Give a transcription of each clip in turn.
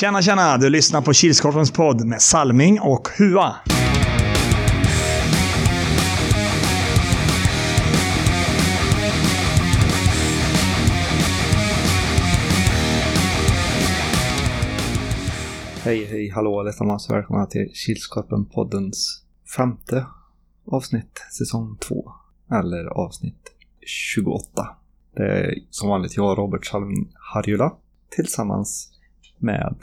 Tjena, tjena! Du lyssnar på Kilskorpens podd med Salming och Hua. Hej, hej, hallå allesammans. Välkomna till Kilskorpen-poddens femte avsnitt, säsong 2. Eller avsnitt 28. Det är som vanligt jag, Robert Salming Harjula, tillsammans med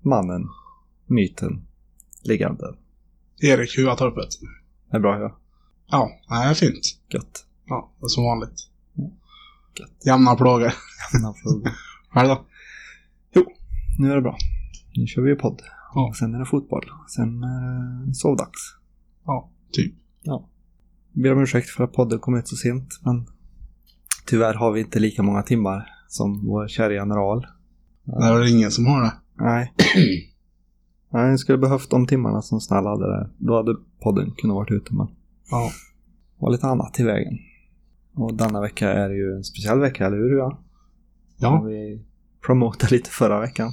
mannen, myten, legenden. Erik Huatorpet. Det är bra ja. Ja, det är fint. Gött. Ja, det är som vanligt. Gött. Jämna plågor. Jämna frågor. Själv då? Nu är det bra. Nu kör vi podd. Ja. Och sen är det fotboll. Sen är det sovdags. Ja, typ. Ja. Ber om ursäkt för att podden kom ut så sent, men tyvärr har vi inte lika många timmar som vår kära general. Det är ingen som har det. Nej. Nej, jag skulle behövt de timmarna som Snäll hade där. Då hade podden kunnat varit ute, men Ja. det var lite annat i vägen. Och denna vecka är ju en speciell vecka, eller hur? Ja. Ja. Vi promotade lite förra veckan.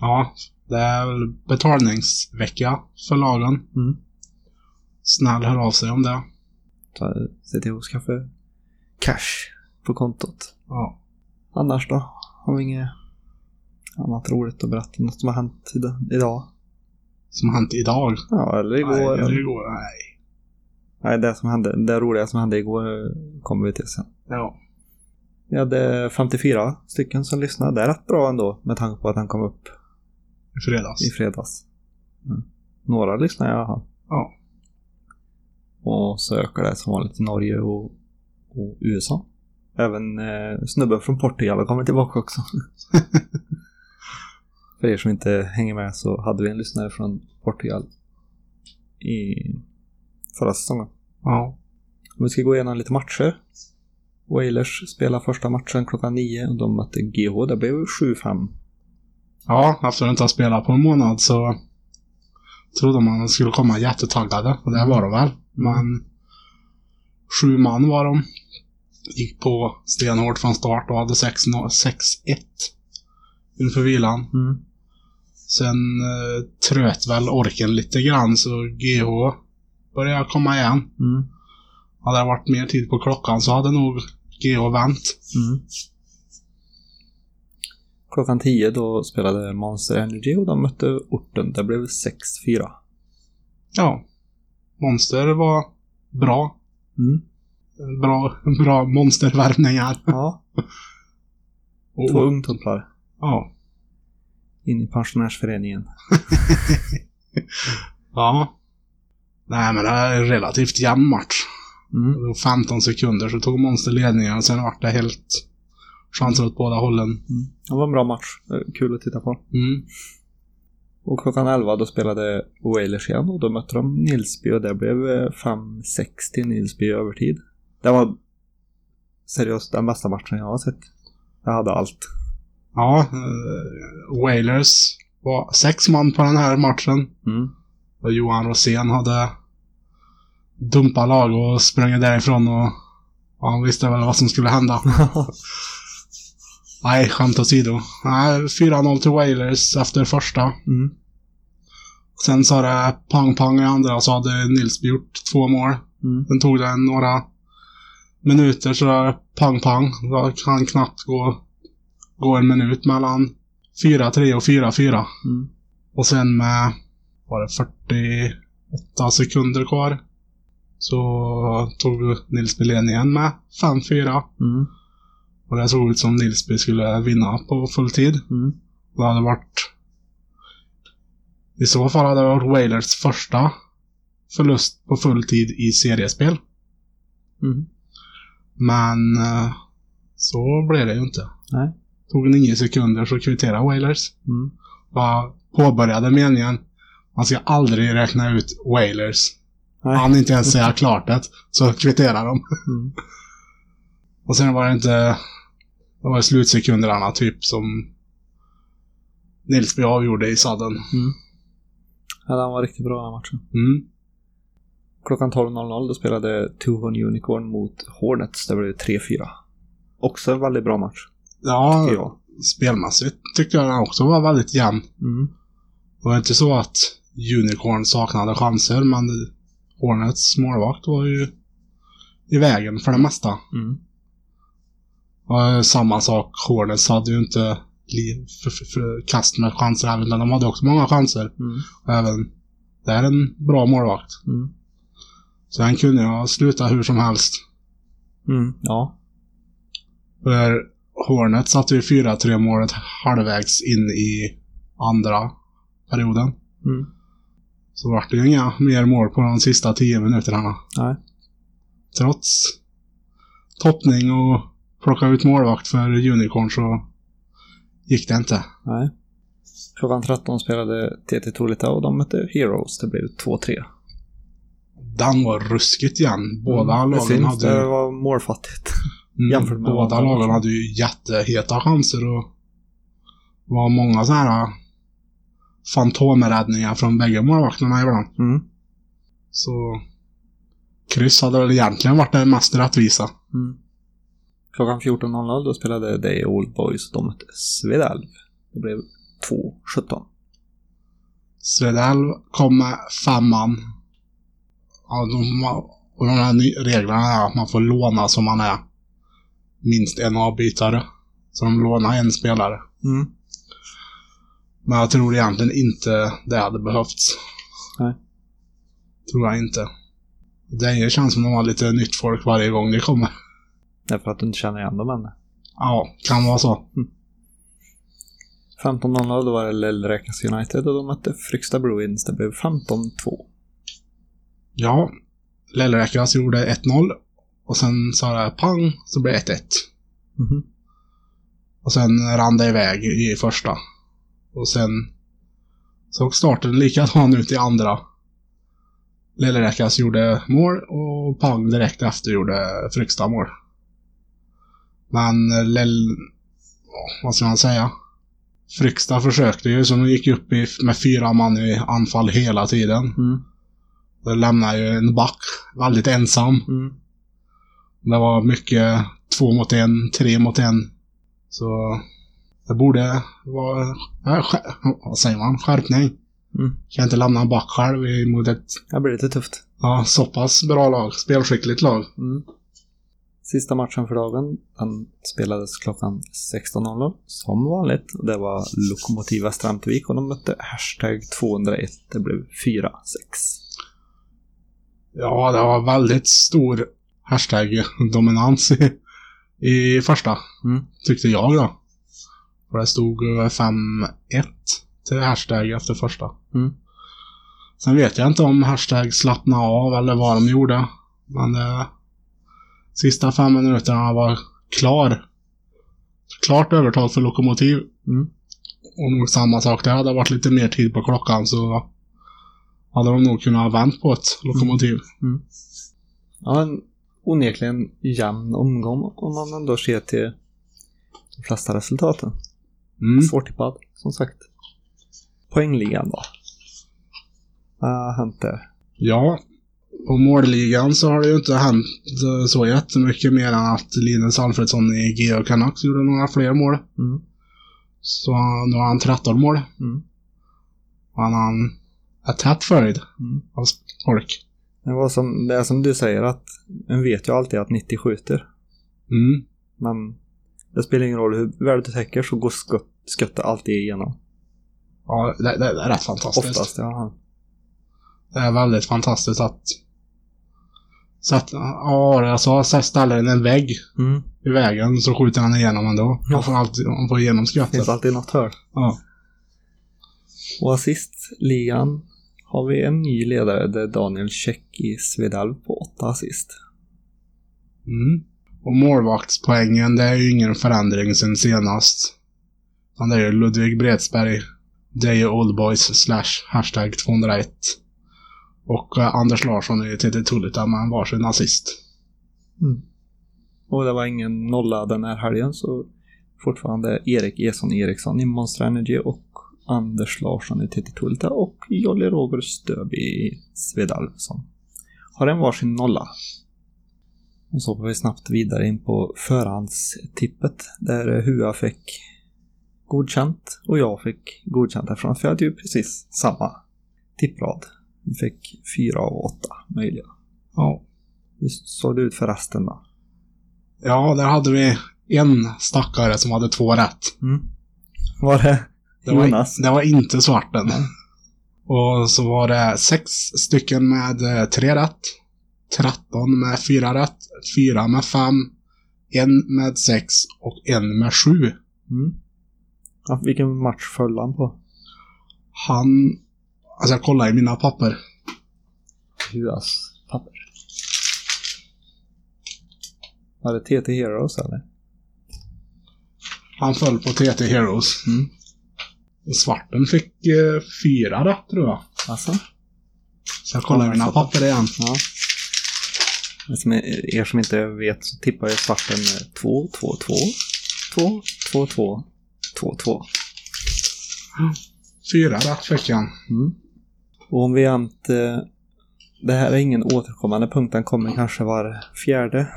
Ja, det är väl betalningsvecka för lagen. Mm. Snäll hör av sig om det. Att skaffa cash på kontot. Ja. Annars då? Har vi inget annat roligt att berätta? Något som har hänt ida- idag? Som har hänt idag. Ja, eller igår. Nej, eller- eller igår. Nej. Nej, det som hände, det roliga som hände igår eh, kommer vi till sen. Ja. Vi hade 54 stycken som lyssnade. Det är rätt bra ändå med tanke på att den kom upp I fredags. i fredags. Mm. Några lyssnade i alla fall. Ja. Och så ökar det som vanligt i Norge och, och USA. Även eh, snubben från Portugal har kommit tillbaka också. För er som inte hänger med så hade vi en lyssnare från Portugal i förra säsongen. Ja. Om vi ska gå igenom lite matcher. Wailers spelade första matchen klockan nio och de mötte GH. Det blev 7-5. Ja, efter att inte ha spelat på en månad så trodde man att de skulle komma jättetaggade. Och det var de väl. Men sju man var de. Gick på stenhårt från start och hade 6-1 inför vilan. Mm. Sen eh, tröt väl orken lite grann så GH började komma igen. Mm. Hade det varit mer tid på klockan så hade nog GH vänt. Mm. Klockan 10 då spelade Monster Energy och de mötte orten. Det blev 6-4. Ja. Monster var bra. Mm. Bra, bra monstervärvningar. Ja, två ungdomar ja. In i pensionärsföreningen. Ja. Nej, men det är en relativt jämn match. Mm. Det var 15 sekunder så tog Monster ledningen och sen vart det helt chanser åt båda hållen. Mm. Det var en bra match. Är Kul att titta på. Mm. Och klockan 11 då spelade Wailers igen och då mötte de Nilsby och det blev eh, 5-6 till Nilsby i övertid. Det var seriöst den bästa matchen jag har sett. Jag hade allt. Ja, eh, Wailers var sex man på den här matchen. Mm. Och Johan Rosén hade dumpat lag och sprungit därifrån och, och han visste väl vad som skulle hända. Nej, skämt åsido. Nej, 4-0 till Wailers efter första. mm. Sen sa det pang-pang i andra så hade Nilsby gjort två mål. Mm. Sen tog det några minuter så pang-pang. Då kan knappt gå, gå en minut mellan 4-3 och 4-4. Mm. Och sen med, var det 48 sekunder kvar. Så tog Nilsby ledningen med 5-4. Mm. Och det såg ut som Nilsby skulle vinna på full tid. Mm. Det hade varit... I så fall hade det varit Wailers första förlust på full tid i seriespel. Mm. Men eh, så blev det ju inte. Nej. Tog nio sekunder så kvitterade Wailers. Mm. Bara påbörjade meningen. Man ska aldrig räkna ut Wailers. Nej. Han inte ens säga klart det, så kvitterar de. Mm. Och sen var det inte... Det var slutsekunderna typ som Nilsby avgjorde i sadden. Mm. Ja, den var riktigt bra den matchen. Mm. Klockan 12.00 då spelade Tuhon Unicorn mot Hornets. Det blev 3-4. Också en väldigt bra match, Ja, tycker jag. spelmässigt tyckte jag den också var väldigt jämn. Mm. Det var inte så att Unicorn saknade chanser, men Hornets målvakt var ju i vägen för det mesta. Mm. Och samma sak, Hornets hade ju inte li- för, för, för kast med chanser utan de hade också många chanser. Mm. Och även det är en bra målvakt. Mm. Så han kunde ju ha slutat hur som helst. Mm. Ja. För Hornet satte ju 4-3 målet halvvägs in i andra perioden. Mm. Så vart det ju inga mer mål på de sista 10 minuterna. Nej. Trots toppning och plocka ut målvakt för Unicorn så gick det inte. Nej. Klockan 13 spelade TT Tolita och de mötte Heroes. Det blev 2-3. Den var ruskigt jämn. Båda Mm. Lagen hade... det var målfattigt. Mm, jämfört med båda lagen hade ju jätteheta chanser och det var många sådana här fantomräddningar från bägge målvakterna ibland. Mm. Så kryss hade väl egentligen varit det mest rättvisa. Mm. Klockan 14.00 då spelade Day Old Boys de mötte Svedalv. Det blev 2-17. Svedell kom med femman. Ja, de, och de här reglerna är att man får låna som man är minst en avbytare. Så de lånar en spelare. Mm. Men jag tror egentligen inte det hade behövts. Nej. Tror jag inte. Det känns som de har lite nytt folk varje gång det kommer. Därför att du inte känner igen dem än. Ja, kan vara så. 15.00 då var det Lellräkas United och de mötte Fryksta Bruins. Det blev 15-2. Ja, Lellräkas gjorde 1-0. Och sen sa det pang, så blev det 1-1. Mhm. Och sen rann det iväg i första. Och sen såg starten likadan ut i andra. Lillräkas gjorde mål och Pang direkt efter gjorde Fryksta mål. Men Lell... Vad ska man säga? Fryksta försökte ju, så de gick upp i, med fyra man i anfall hela tiden. Mm. Det lämnade ju en back väldigt ensam. Mm. Det var mycket två mot en, tre mot en. Så det borde vara, vad säger man, skärpning. Mm. Kan inte lämna back själv mot ett Det blir lite tufft. ja, så pass bra lag, spelskickligt lag. Mm. Sista matchen för dagen, den spelades klockan 16.00 som vanligt. Det var Lokomotiv Västra Ämtervik och de mötte hashtag 201. Det blev 4-6. Ja, det var väldigt stor hashtag-dominans i, i första. Mm. Tyckte jag då. För det stod eh, 5-1 till hashtag efter första. Mm. Sen vet jag inte om hashtag slappna av eller vad de gjorde. Men eh, sista fem minuterna var klar. Klart övertag för Lokomotiv. Mm. Och nog samma sak där. Hade det varit lite mer tid på klockan så hade de nog kunnat ha vänt på ett Lokomotiv. Ja, en onekligen jämn omgång om man ändå ser till de flesta resultaten. Mm. Svårtippad, som sagt. Poängligan då? Vad har hänt där? Ja, på målligan så har det ju inte hänt eh, så jättemycket mer än att Linus Alfredsson i GH Canucks gjorde några fler mål. Mm. Så nu har han 13 mål. Mm. Han är tätt följd Mm. av folk. Det, var som, det är som du säger att en vet ju alltid att 90 skjuter. Mm. Men det spelar ingen roll hur väl du täcker så går skott, skottet alltid igenom. Ja, det, det, det är rätt fantastiskt. Oftast, ja. Det är väldigt fantastiskt att Sätt, ja, jag sa så ställer den en vägg Mm. i vägen så skjuter han igenom ändå. Ja. Han får alltid han får igenom Det finns skottet. alltid något hörn. Ja. Och assistligan har vi en ny ledare. Det är Daniel Käck i Svedalv på åtta assist. Mm. Och målvaktspoängen, det är ju ingen förändring sen senast. Det är ju Ludvig Bredsberg, Deje Oldboys slash hashtag 201. Och eh, Anders Larsson i TT Tullita med varsin assist. Och det var ingen nolla den här helgen så fortfarande Erik Eson Eriksson i Monster Energy och Anders Larsson i TT Tulta och Jolly Roger Stöby i Svedalv som har en varsin nolla. Och så går vi snabbt vidare in på förhandstippet där Hua fick godkänt och jag fick godkänt eftersom jag hade ju precis samma tipprad. Vi fick fyra av åtta möjliga. Ja. Hur såg det ut för resten då? Ja, där hade vi en stackare som hade två rätt. Mm. Var det Det var, Jonas? det var inte svarten. Och så var det sex stycken med eh, tre rätt. 13 med fyra rätt. Fyra med fem. En med sex och en med sju. Mm. Ja, vilken match föll han på? Han... Alltså jag kollar i mina papper. Huas papper. Var det TT Heroes eller? Han föll på TT Heroes. Mm. Svarten fick eh, fyra rätt tror jag. Alltså? Så jag kollar mina papper igen. Ja. Som er er som inte vet så tippar jag svarten 2, 2, 2, 2, 2, 2, 2, 2. Fyra rätt fick han. Mm. Och om vi jämt... Eh, det här är ingen återkommande punkt, den kommer kanske var fjärde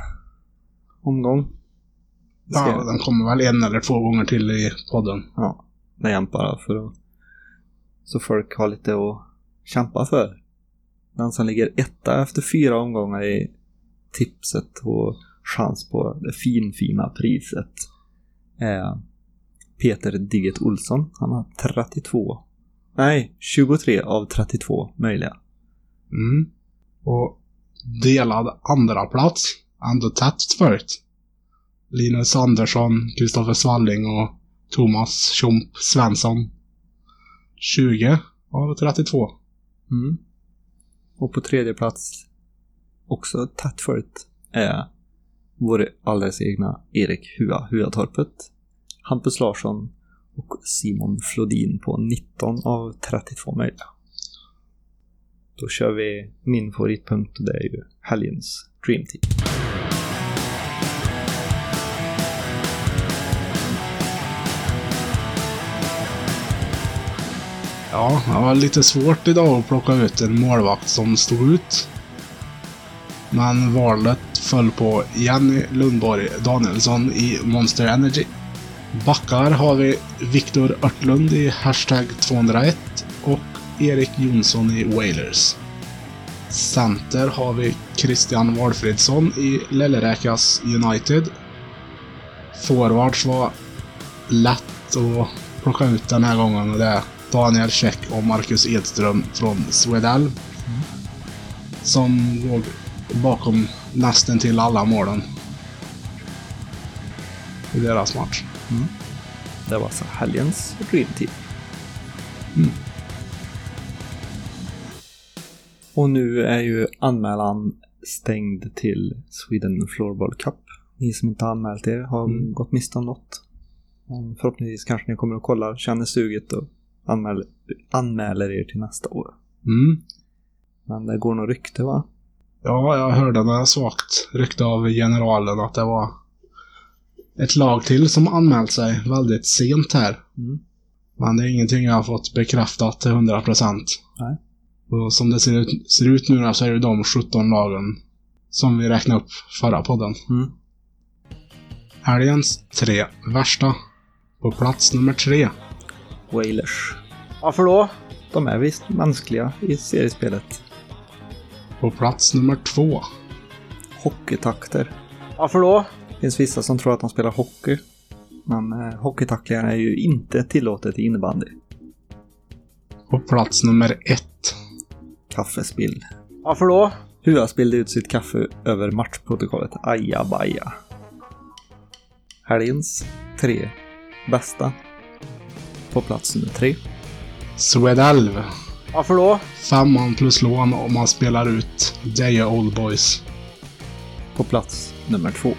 omgång. Ja, den kommer väl en eller två gånger till i podden. Ja, med jämt bara för att... Så folk har lite att kämpa för. Den som ligger etta efter fyra omgångar i tipset och chans på det finfina priset är Peter Digget Olsson. Han har 32. Nej, 23 av 32 möjliga. Mm. Och delad andra plats ändå tätt följt. Linus Andersson, Kristoffer Svalling och Thomas Tjomp Svensson. 20 av 32. Mm. Och på tredje plats, också tätt följt, är vår alldeles egna Erik Hua Huatorpet, Hampus Larsson och Simon Flodin på 19 av 32 möjliga. Då kör vi min favoritpunkt och det är ju helgens Dream Team. Ja, det var lite svårt idag att plocka ut en målvakt som stod ut. Men valet föll på Jenny Lundborg Danielsson i Monster Energy. Backar har vi Viktor Örtlund i hashtag 201 och Erik Jonsson i Wailers. Center har vi Christian Walfridsson i Lelleräkas United. Forwards var lätt att plocka ut den här gången och det är Daniel Käck och Marcus Edström från Swedell. Som låg bakom nästan till alla målen. I deras match. Det var alltså helgens Dream Team. Mm. Och nu är ju anmälan stängd till Sweden Floorball Cup. Ni som inte har anmält er har Mm. gått miste om något. Men förhoppningsvis kanske ni kommer att kolla, känner suget och anmäler, anmäler er till nästa år. Mm. Men det går nog rykte va? Ja, jag hörde några svagt rykte av generalen att det var ett lag till som anmält sig väldigt sent här. Mm. Men det är ingenting jag har fått bekräftat till 100%. Nej. Och som det ser ut, ser ut nu så är det de 17 lagen som vi räknade upp förra podden. Mm. Helgens tre värsta. På plats nummer tre. Wailers. Varför då? De är visst mänskliga i seriespelet. På plats nummer två. Hockeytakter. Varför då? Det finns vissa som tror att de spelar hockey. Men eh, hockeytacklingar är ju inte tillåtet i innebandy. På plats nummer ett. Kaffespill. Varför då? Hua spillde ut sitt kaffe över matchprotokollet. Aja baja. Helgens tre bästa. På plats nummer tre. Swedelv. Varför då? Femman plus lån om man spelar ut Deja Old Boys. På plats nummer två.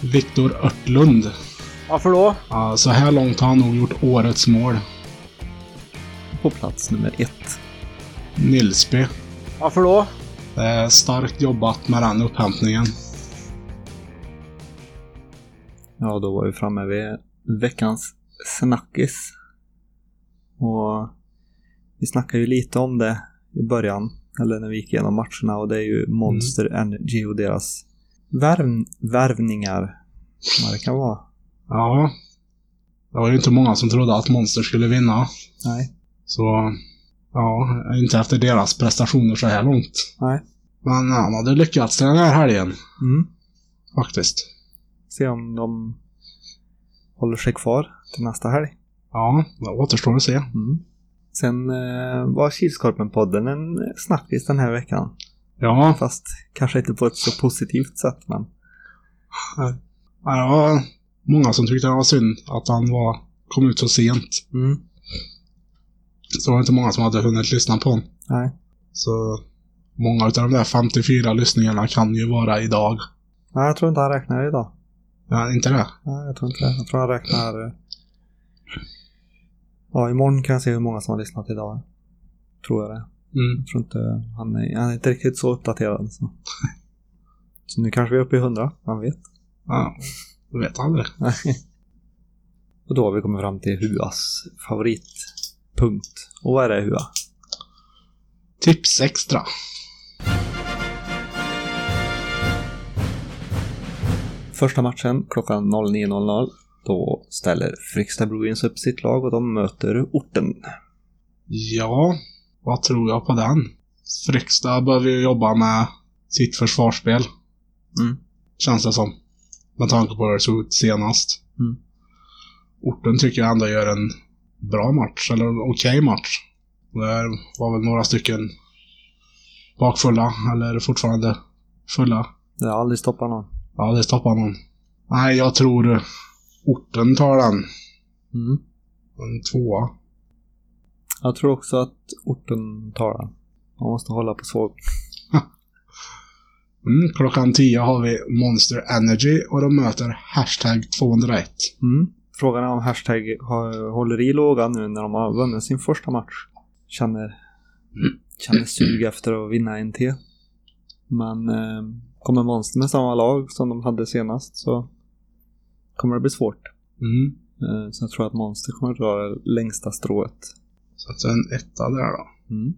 Viktor Örtlund. Varför då? Ja, så här långt har han nog gjort årets mål. På plats nummer ett. Nilsby. Varför då? Det är starkt jobbat med den upphämtningen. Ja, då var vi framme vid veckans snackis. Och vi snackade ju lite om det i början, eller när vi gick igenom matcherna, och det är ju Monster Energy och deras värv, värvningar. Vad det kan vara. Ja. Det var ju inte många som trodde att Monster skulle vinna. Nej. Så, ja, inte efter deras prestationer så här långt. Nej. Men han hade lyckats den här helgen, Mm. faktiskt. Se om de håller sig kvar till nästa helg. Ja, det återstår att se. Mm. Sen eh, var Kilskorpen-podden en snackis den här veckan. Ja, Fast kanske inte på ett så positivt sätt, men... ja, det var många som tyckte det var synd att han var, kom ut så sent. Mm. Så var det inte många som hade hunnit lyssna på honom. Nej. Så många av de där 54 lyssningarna kan ju vara idag. Nej, jag tror inte han räknar idag. Ja, inte det? Nej, jag tror inte det. Jag tror han räknar... Ja, imorgon kan jag se hur många som har lyssnat idag. Tror jag det. Mm. Jag tror inte... Han är, han är inte riktigt så uppdaterad. Så. så nu kanske vi är uppe i 100. Man vet. Ja, jag vet aldrig. Och då har vi kommit fram till Huas favoritpunkt. Och vad är det Hua? Tips extra. Första matchen klockan 09.00. Då ställer Fryksta Bruins upp sitt lag och de möter orten. Ja, vad tror jag på den? Fryksta behöver ju jobba med sitt försvarsspel. Mm. Känns det som. Med tanke på hur det såg ut senast. Mm. Orten tycker jag ändå gör en bra match, eller en okej match. Det var väl några stycken bakfulla, eller fortfarande fulla. Det har aldrig stoppat någon. Ja, det stoppar någon. Nej, jag tror orten tar den. Mm. En tvåa. Jag tror också att orten tar den. Man måste hålla på svag. Mm, klockan 10 har vi Monster Energy och de möter hashtag 201. Mm. Frågan är om hashtag håller i lågan nu när de har vunnit sin första match. Känner, känner sug efter att vinna en till. Men eh, kommer Monster med samma lag som de hade senast så kommer det bli svårt. Mm. Eh, så jag tror att Monster kommer att dra det längsta strået. Så att en etta där då. Mm.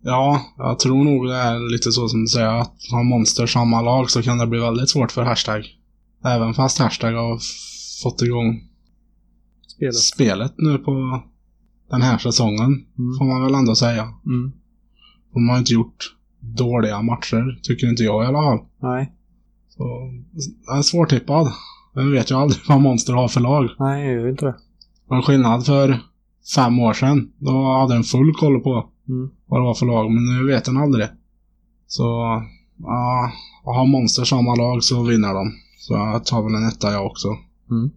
Ja, jag tror nog det är lite så som du säger att har Monster samma lag så kan det bli väldigt svårt för hashtag. Även fast hashtag har fått igång Spelet. spelet nu på den här säsongen. Mm. Får man väl ändå säga. Mm. De har inte gjort dåliga matcher, tycker inte jag i alla fall. Nej. Så, den är svårtippad. Jag vet ju aldrig vad Monster har för lag. Nej, jag gör inte det. Var skillnad för fem år sedan. Då hade en full koll på Mm. vad det var för lag, men nu vet den aldrig. Så, ja, har Monster samma lag så vinner de. Så jag tar väl en etta jag också. Mm.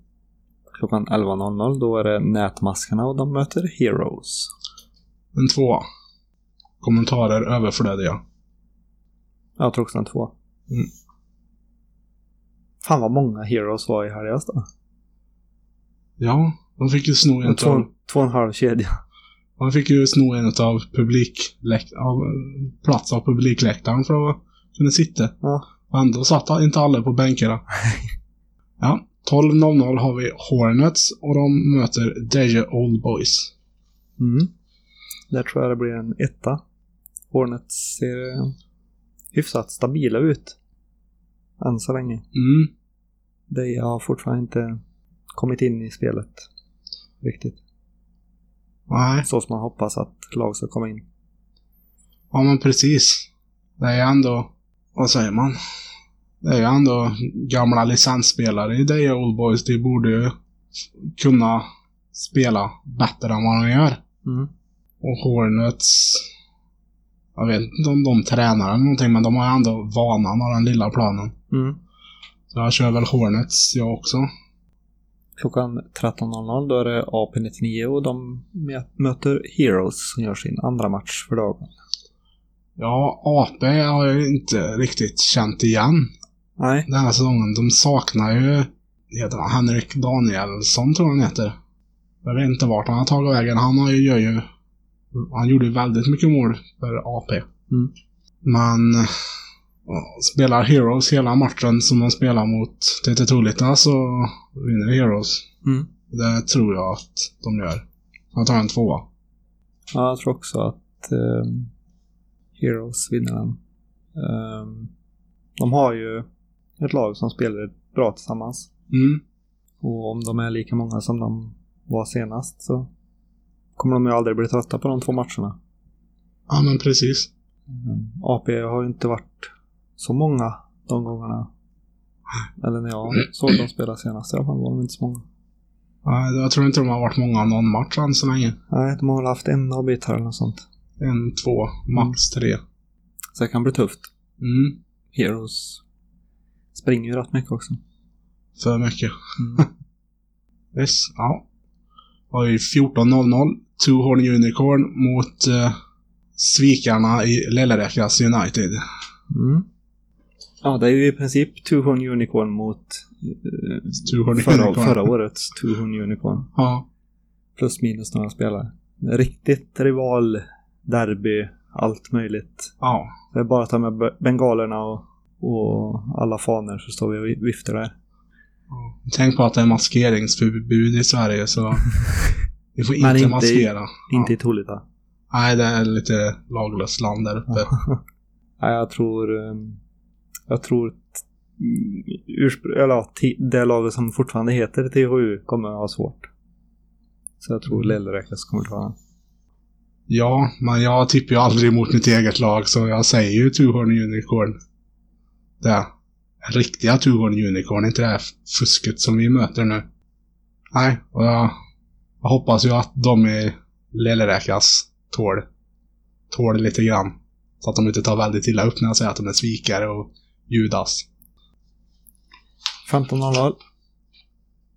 Klockan 11.00 då är det Nätmaskarna och de möter Heroes. En tvåa. Kommentarer överflödiga. Jag tror också en två. Mm. Fan vad många Heroes var i helgas då. Ja, de fick ju sno en två, av, två och en halv kedja. de fick ju sno en av publik, av, plats av publikläktaren för att kunna sitta. Ja. Och ändå satt inte alla på bänkarna. ja, 12.00 har vi Hornets och de möter Deja Old Boys. Mm. Där tror jag det blir en etta. Hornets ser eh, hyfsat stabila ut. Än så länge. Mm. De har fortfarande inte kommit in i spelet. Riktigt. Nej, Så som man hoppas att lag ska komma in. ja men precis. Det är ju ändå, vad säger man? Det är ju ändå gamla licensspelare i Deja Old Boys. De borde ju kunna spela bättre än vad de gör. Mm. Och Hornets, jag vet inte om de tränar eller någonting, men de har ändå vanan av den lilla planen. Mm. Så jag kör väl Hornets jag också. Klockan 13.00 då är det AP99 och de mö- möter Heroes som gör sin andra match för dagen. Ja, AP har jag inte riktigt känt igen Nej. den här säsongen. De saknar ju, heter han, Henrik Danielsson tror jag han heter. Jag vet inte vart han har tagit vägen. Han har ju, gör ju, han gjorde väldigt mycket mål för AP. Mm. Men spelar Heroes hela matchen som de spelar mot TT Trolita så vinner Heroes. Mm. Det tror jag att de gör. Jag tar en tvåa. Ja, jag tror också att ehm, Heroes vinner den. Ehm, de har ju ett lag som spelar bra tillsammans. Mm. Och om de är lika många som de var senast så kommer de ju aldrig bli trötta på de två matcherna. Ja, men precis. Mm. AP har ju inte varit så många de gångerna. Eller när jag såg dem spela senast i alla fall var de inte så många. Nej, jag tror inte de har varit många någon match än så länge. Nej, de har väl haft en avbytare eller något sånt. En, två, max tre. Så det kan bli tufft. Mm. Heroes springer ju rätt mycket också. För mycket. Mm. Yes, ja. Har vi 14.00. Two Horn Unicorn mot eh, svikarna i Lelleräkas United. Mm. Ja, det är ju i princip Tuhon Unicorn mot eh, Two Horn förra, Unicorn. förra årets Tuhon Unicorn. Ja. Plus minus några spelare. Riktigt rival, derby, allt möjligt. Ja. Det är bara att ta med be- bengalerna och, och alla faner så står vi och vi- viftar där. Tänk på att det är maskeringsförbud i Sverige så vi får inte, inte i- maskera. Inte Ja. i Tolita. Nej, det är lite laglöst land där uppe. Nej, jag tror... ehm, Jag tror... mm, eller det laget som fortfarande heter THU kommer att ha svårt. Så jag tror Lellräkas kommer att klara. Ja, men jag tippar ju aldrig mot mitt eget lag så jag säger ju Two Horn Unicorn. Det. Riktiga Horn Unicorn, inte det här fusket som vi möter nu. Nej, och jag, jag hoppas ju att de i Lelleräkas tål, tål lite grann. Så att de inte tar väldigt illa upp när jag säger att de är svikare och Judas. 15.00.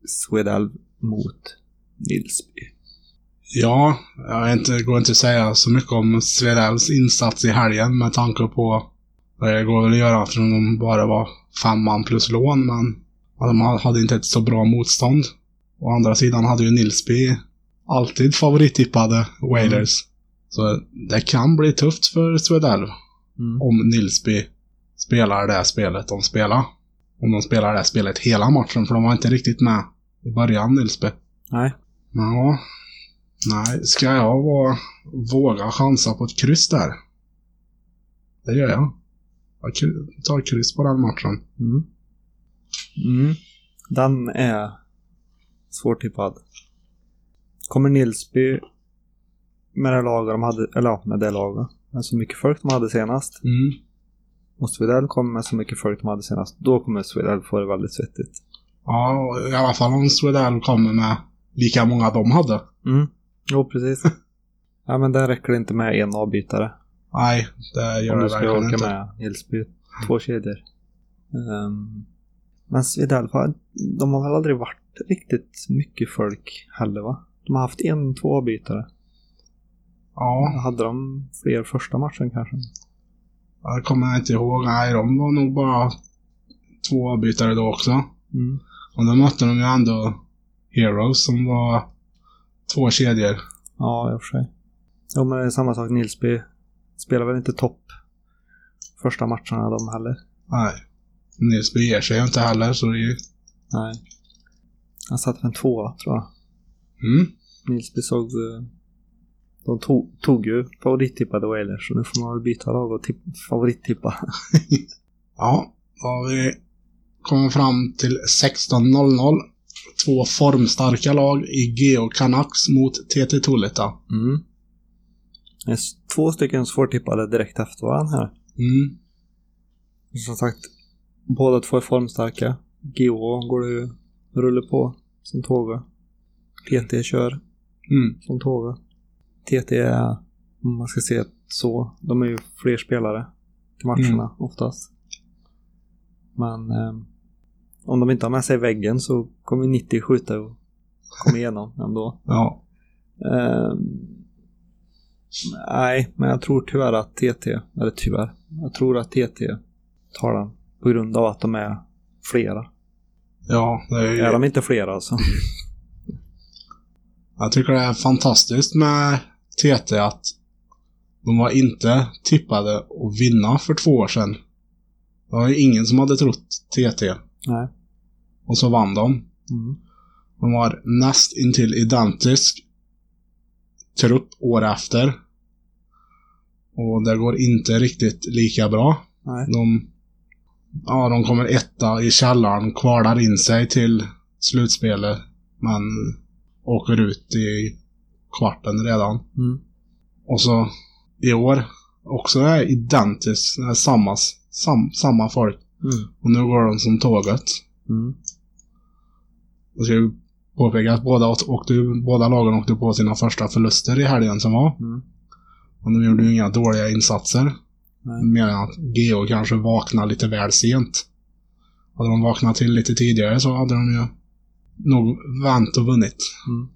Swedalv mot Nilsby. Ja, jag inte, går inte att säga så mycket om Svedals insats i helgen med tanke på det går väl att göra eftersom de bara var fem man plus lån, men de hade inte ett så bra motstånd. Å andra sidan hade ju Nilsby alltid favorittippade Wailers. Så det kan bli tufft för Svedalv Mm. om Nilsby spelar det spelet de spelar. Om de spelar det spelet hela matchen, för de var inte riktigt med i början, Nilsby. Nej. Ja. Nej, ska jag vara, våga chansa på ett kryss där? Det gör jag. Jag tar kryss på den matchen. Mm. Mm. Den är svårtippad. Kommer Nilsby med det laget de hade, eller ja, med det laget, med så mycket folk de hade senast. Mm. Och Swedell kommer med så mycket folk de hade senast. Då kommer Swedell få det väldigt svettigt. Ja, i alla fall om Swedell kommer med lika många de hade. Mm. Jo, precis. ja, men där räcker det inte med en avbytare. Nej, det gör om det du ska verkligen orka inte. med Nilsby. Två kedjor. Ehm, men Swedell, har- de har väl aldrig varit riktigt mycket folk heller va? De har haft en, två avbytare. Ja, Hade de fler första matchen kanske? jag kommer inte ihåg. Nej, de var nog bara två avbytare då också. Mm. Och då mötte de ju ändå Heroes som var två kedjor. Ja, i och för sig. Jo, men det är samma sak. Nilsby spelar väl inte topp första matcherna de heller. Nej. Nils beger sig ju inte heller, så det är ju... Nej. Han satte en tvåa, tror jag. Mm. Nilsby såg... eh, De tog, tog ju favorittippade Wailers, så nu får man väl byta lag och tipp, favorittippa. Ja, då har vi kommit fram till 16.00. Två formstarka lag i Geo Canucks mot TT Tulleta. Mm. Det är två stycken svårtippade direkt efter varandra här. Mm. Som sagt, båda två är formstarka. Geo går det ju rulla på som tåget. TT kör Mm. som tåget. TT är, om man ska se så, de är ju fler spelare till matcherna oftast. Men eh, om de inte har med sig väggen så kommer 90 skjuta och komma igenom ändå. Ja. Eh, nej, men jag tror tyvärr att TT, eller tyvärr, jag tror att TT tar den på grund av att de är flera. Ja, det är ju... Är de inte flera alltså? Jag tycker det är fantastiskt med TT att de var inte tippade att vinna för två år sedan. Det var ju ingen som hade trott TT. Nej. Och så vann de. Mm. De var näst intill identisk trupp år efter. Och det går inte riktigt lika bra. Nej. De, ja, de kommer etta i källaren, kvalar in sig till slutspelet. Men åker ut i kvarten redan. Mm. Och så i år också är identiskt, det är samma, sam, samma folk. Mm. Och nu går de som tåget. Mm. Jag ska ju påpeka båda, åkte, båda lagen åkte på sina första förluster i helgen som var. Mm. Och de gjorde ju inga dåliga insatser. Nej. Mer än att Geo kanske vaknade lite väl sent. Hade de vaknat till lite tidigare så hade de ju nog vänt och vunnit. Mm.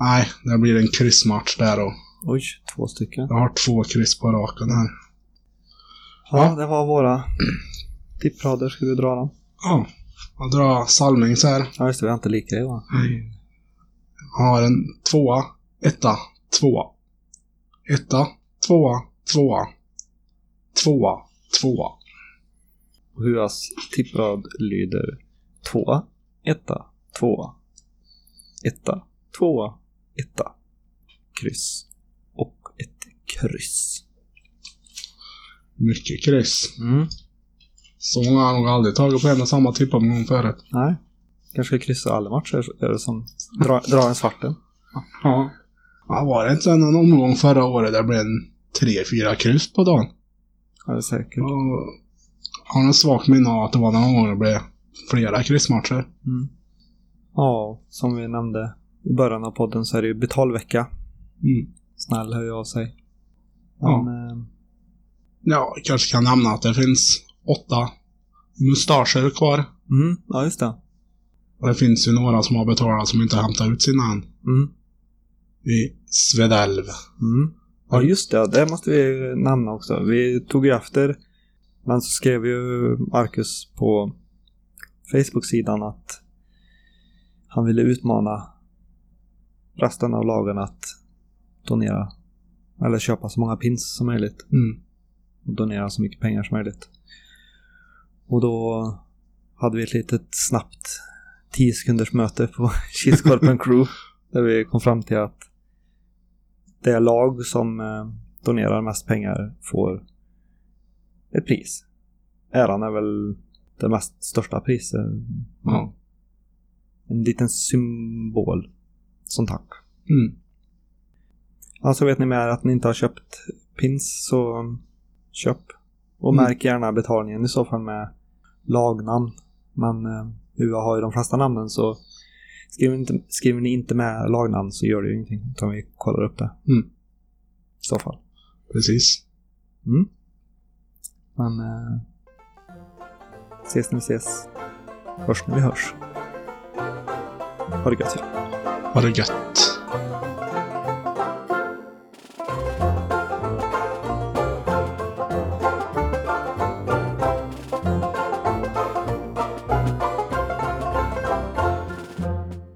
Nej, det blir en kryssmatch där och Oj, två stycken. jag har två kryss på raken här. Ja, det var våra tipprader. Ska vi dra dem? Ja, jag drar Salmings här. Ja, just det. Vi har inte lika det va? Jag har en tvåa, etta, tvåa. Etta, tvåa, tvåa. Tvåa, tvåa. Och Huas tipprad lyder tvåa, etta, tvåa, etta, tvåa, etta, kryss och ett kryss. Mycket kryss. Mm. Så många har nog aldrig tagit på en och samma tippomgång förut. Nej. Kanske ska kryssa alla matcher. Är det som dra, dra en svarten. Ja. ja. Var det inte en omgång förra året där det blev en tre, fyra kryss på dagen? Ja, det är säkert. Jag har en svagt minne av att det var någon gång det blev flera kryssmatcher. Mm. Ja, som vi nämnde i början av podden så är det ju betalvecka. Mm. Snäll hör ju av sig. Ja. Men, eh, Ja, kanske kan nämna att det finns åtta mustascher kvar. mm, ja, just det. Och det finns ju några som har betalat som inte hämtat ut sina än. Mm. I Svedälv. Mm. Ja, just det. Det måste vi nämna också. Vi tog ju efter. Men så skrev ju Marcus på Facebook-sidan att han ville utmana resten av lagen att donera eller köpa så många pins som möjligt Mm. och donera så mycket pengar som möjligt. Och då hade vi ett litet snabbt 10 sekunders möte på Kilskorpen Crew där vi kom fram till att det lag som eh, donerar mest pengar får ett pris. Äran är väl det mest största priset. Ja. En liten symbol som tack. Mm. Alltså vet ni med att ni inte har köpt pins så köp. Och Mm. märk gärna betalningen i så fall med lagnamn. Men eh, UA har ju de flesta namnen så skriver ni, inte, skriver ni inte med lagnamn så gör det ju ingenting. Utan vi kollar upp det. Mm. I så fall. Precis. Mm. Men eh, ses när vi ses. Hörs när vi hörs. Ha det gött. Ha det gött.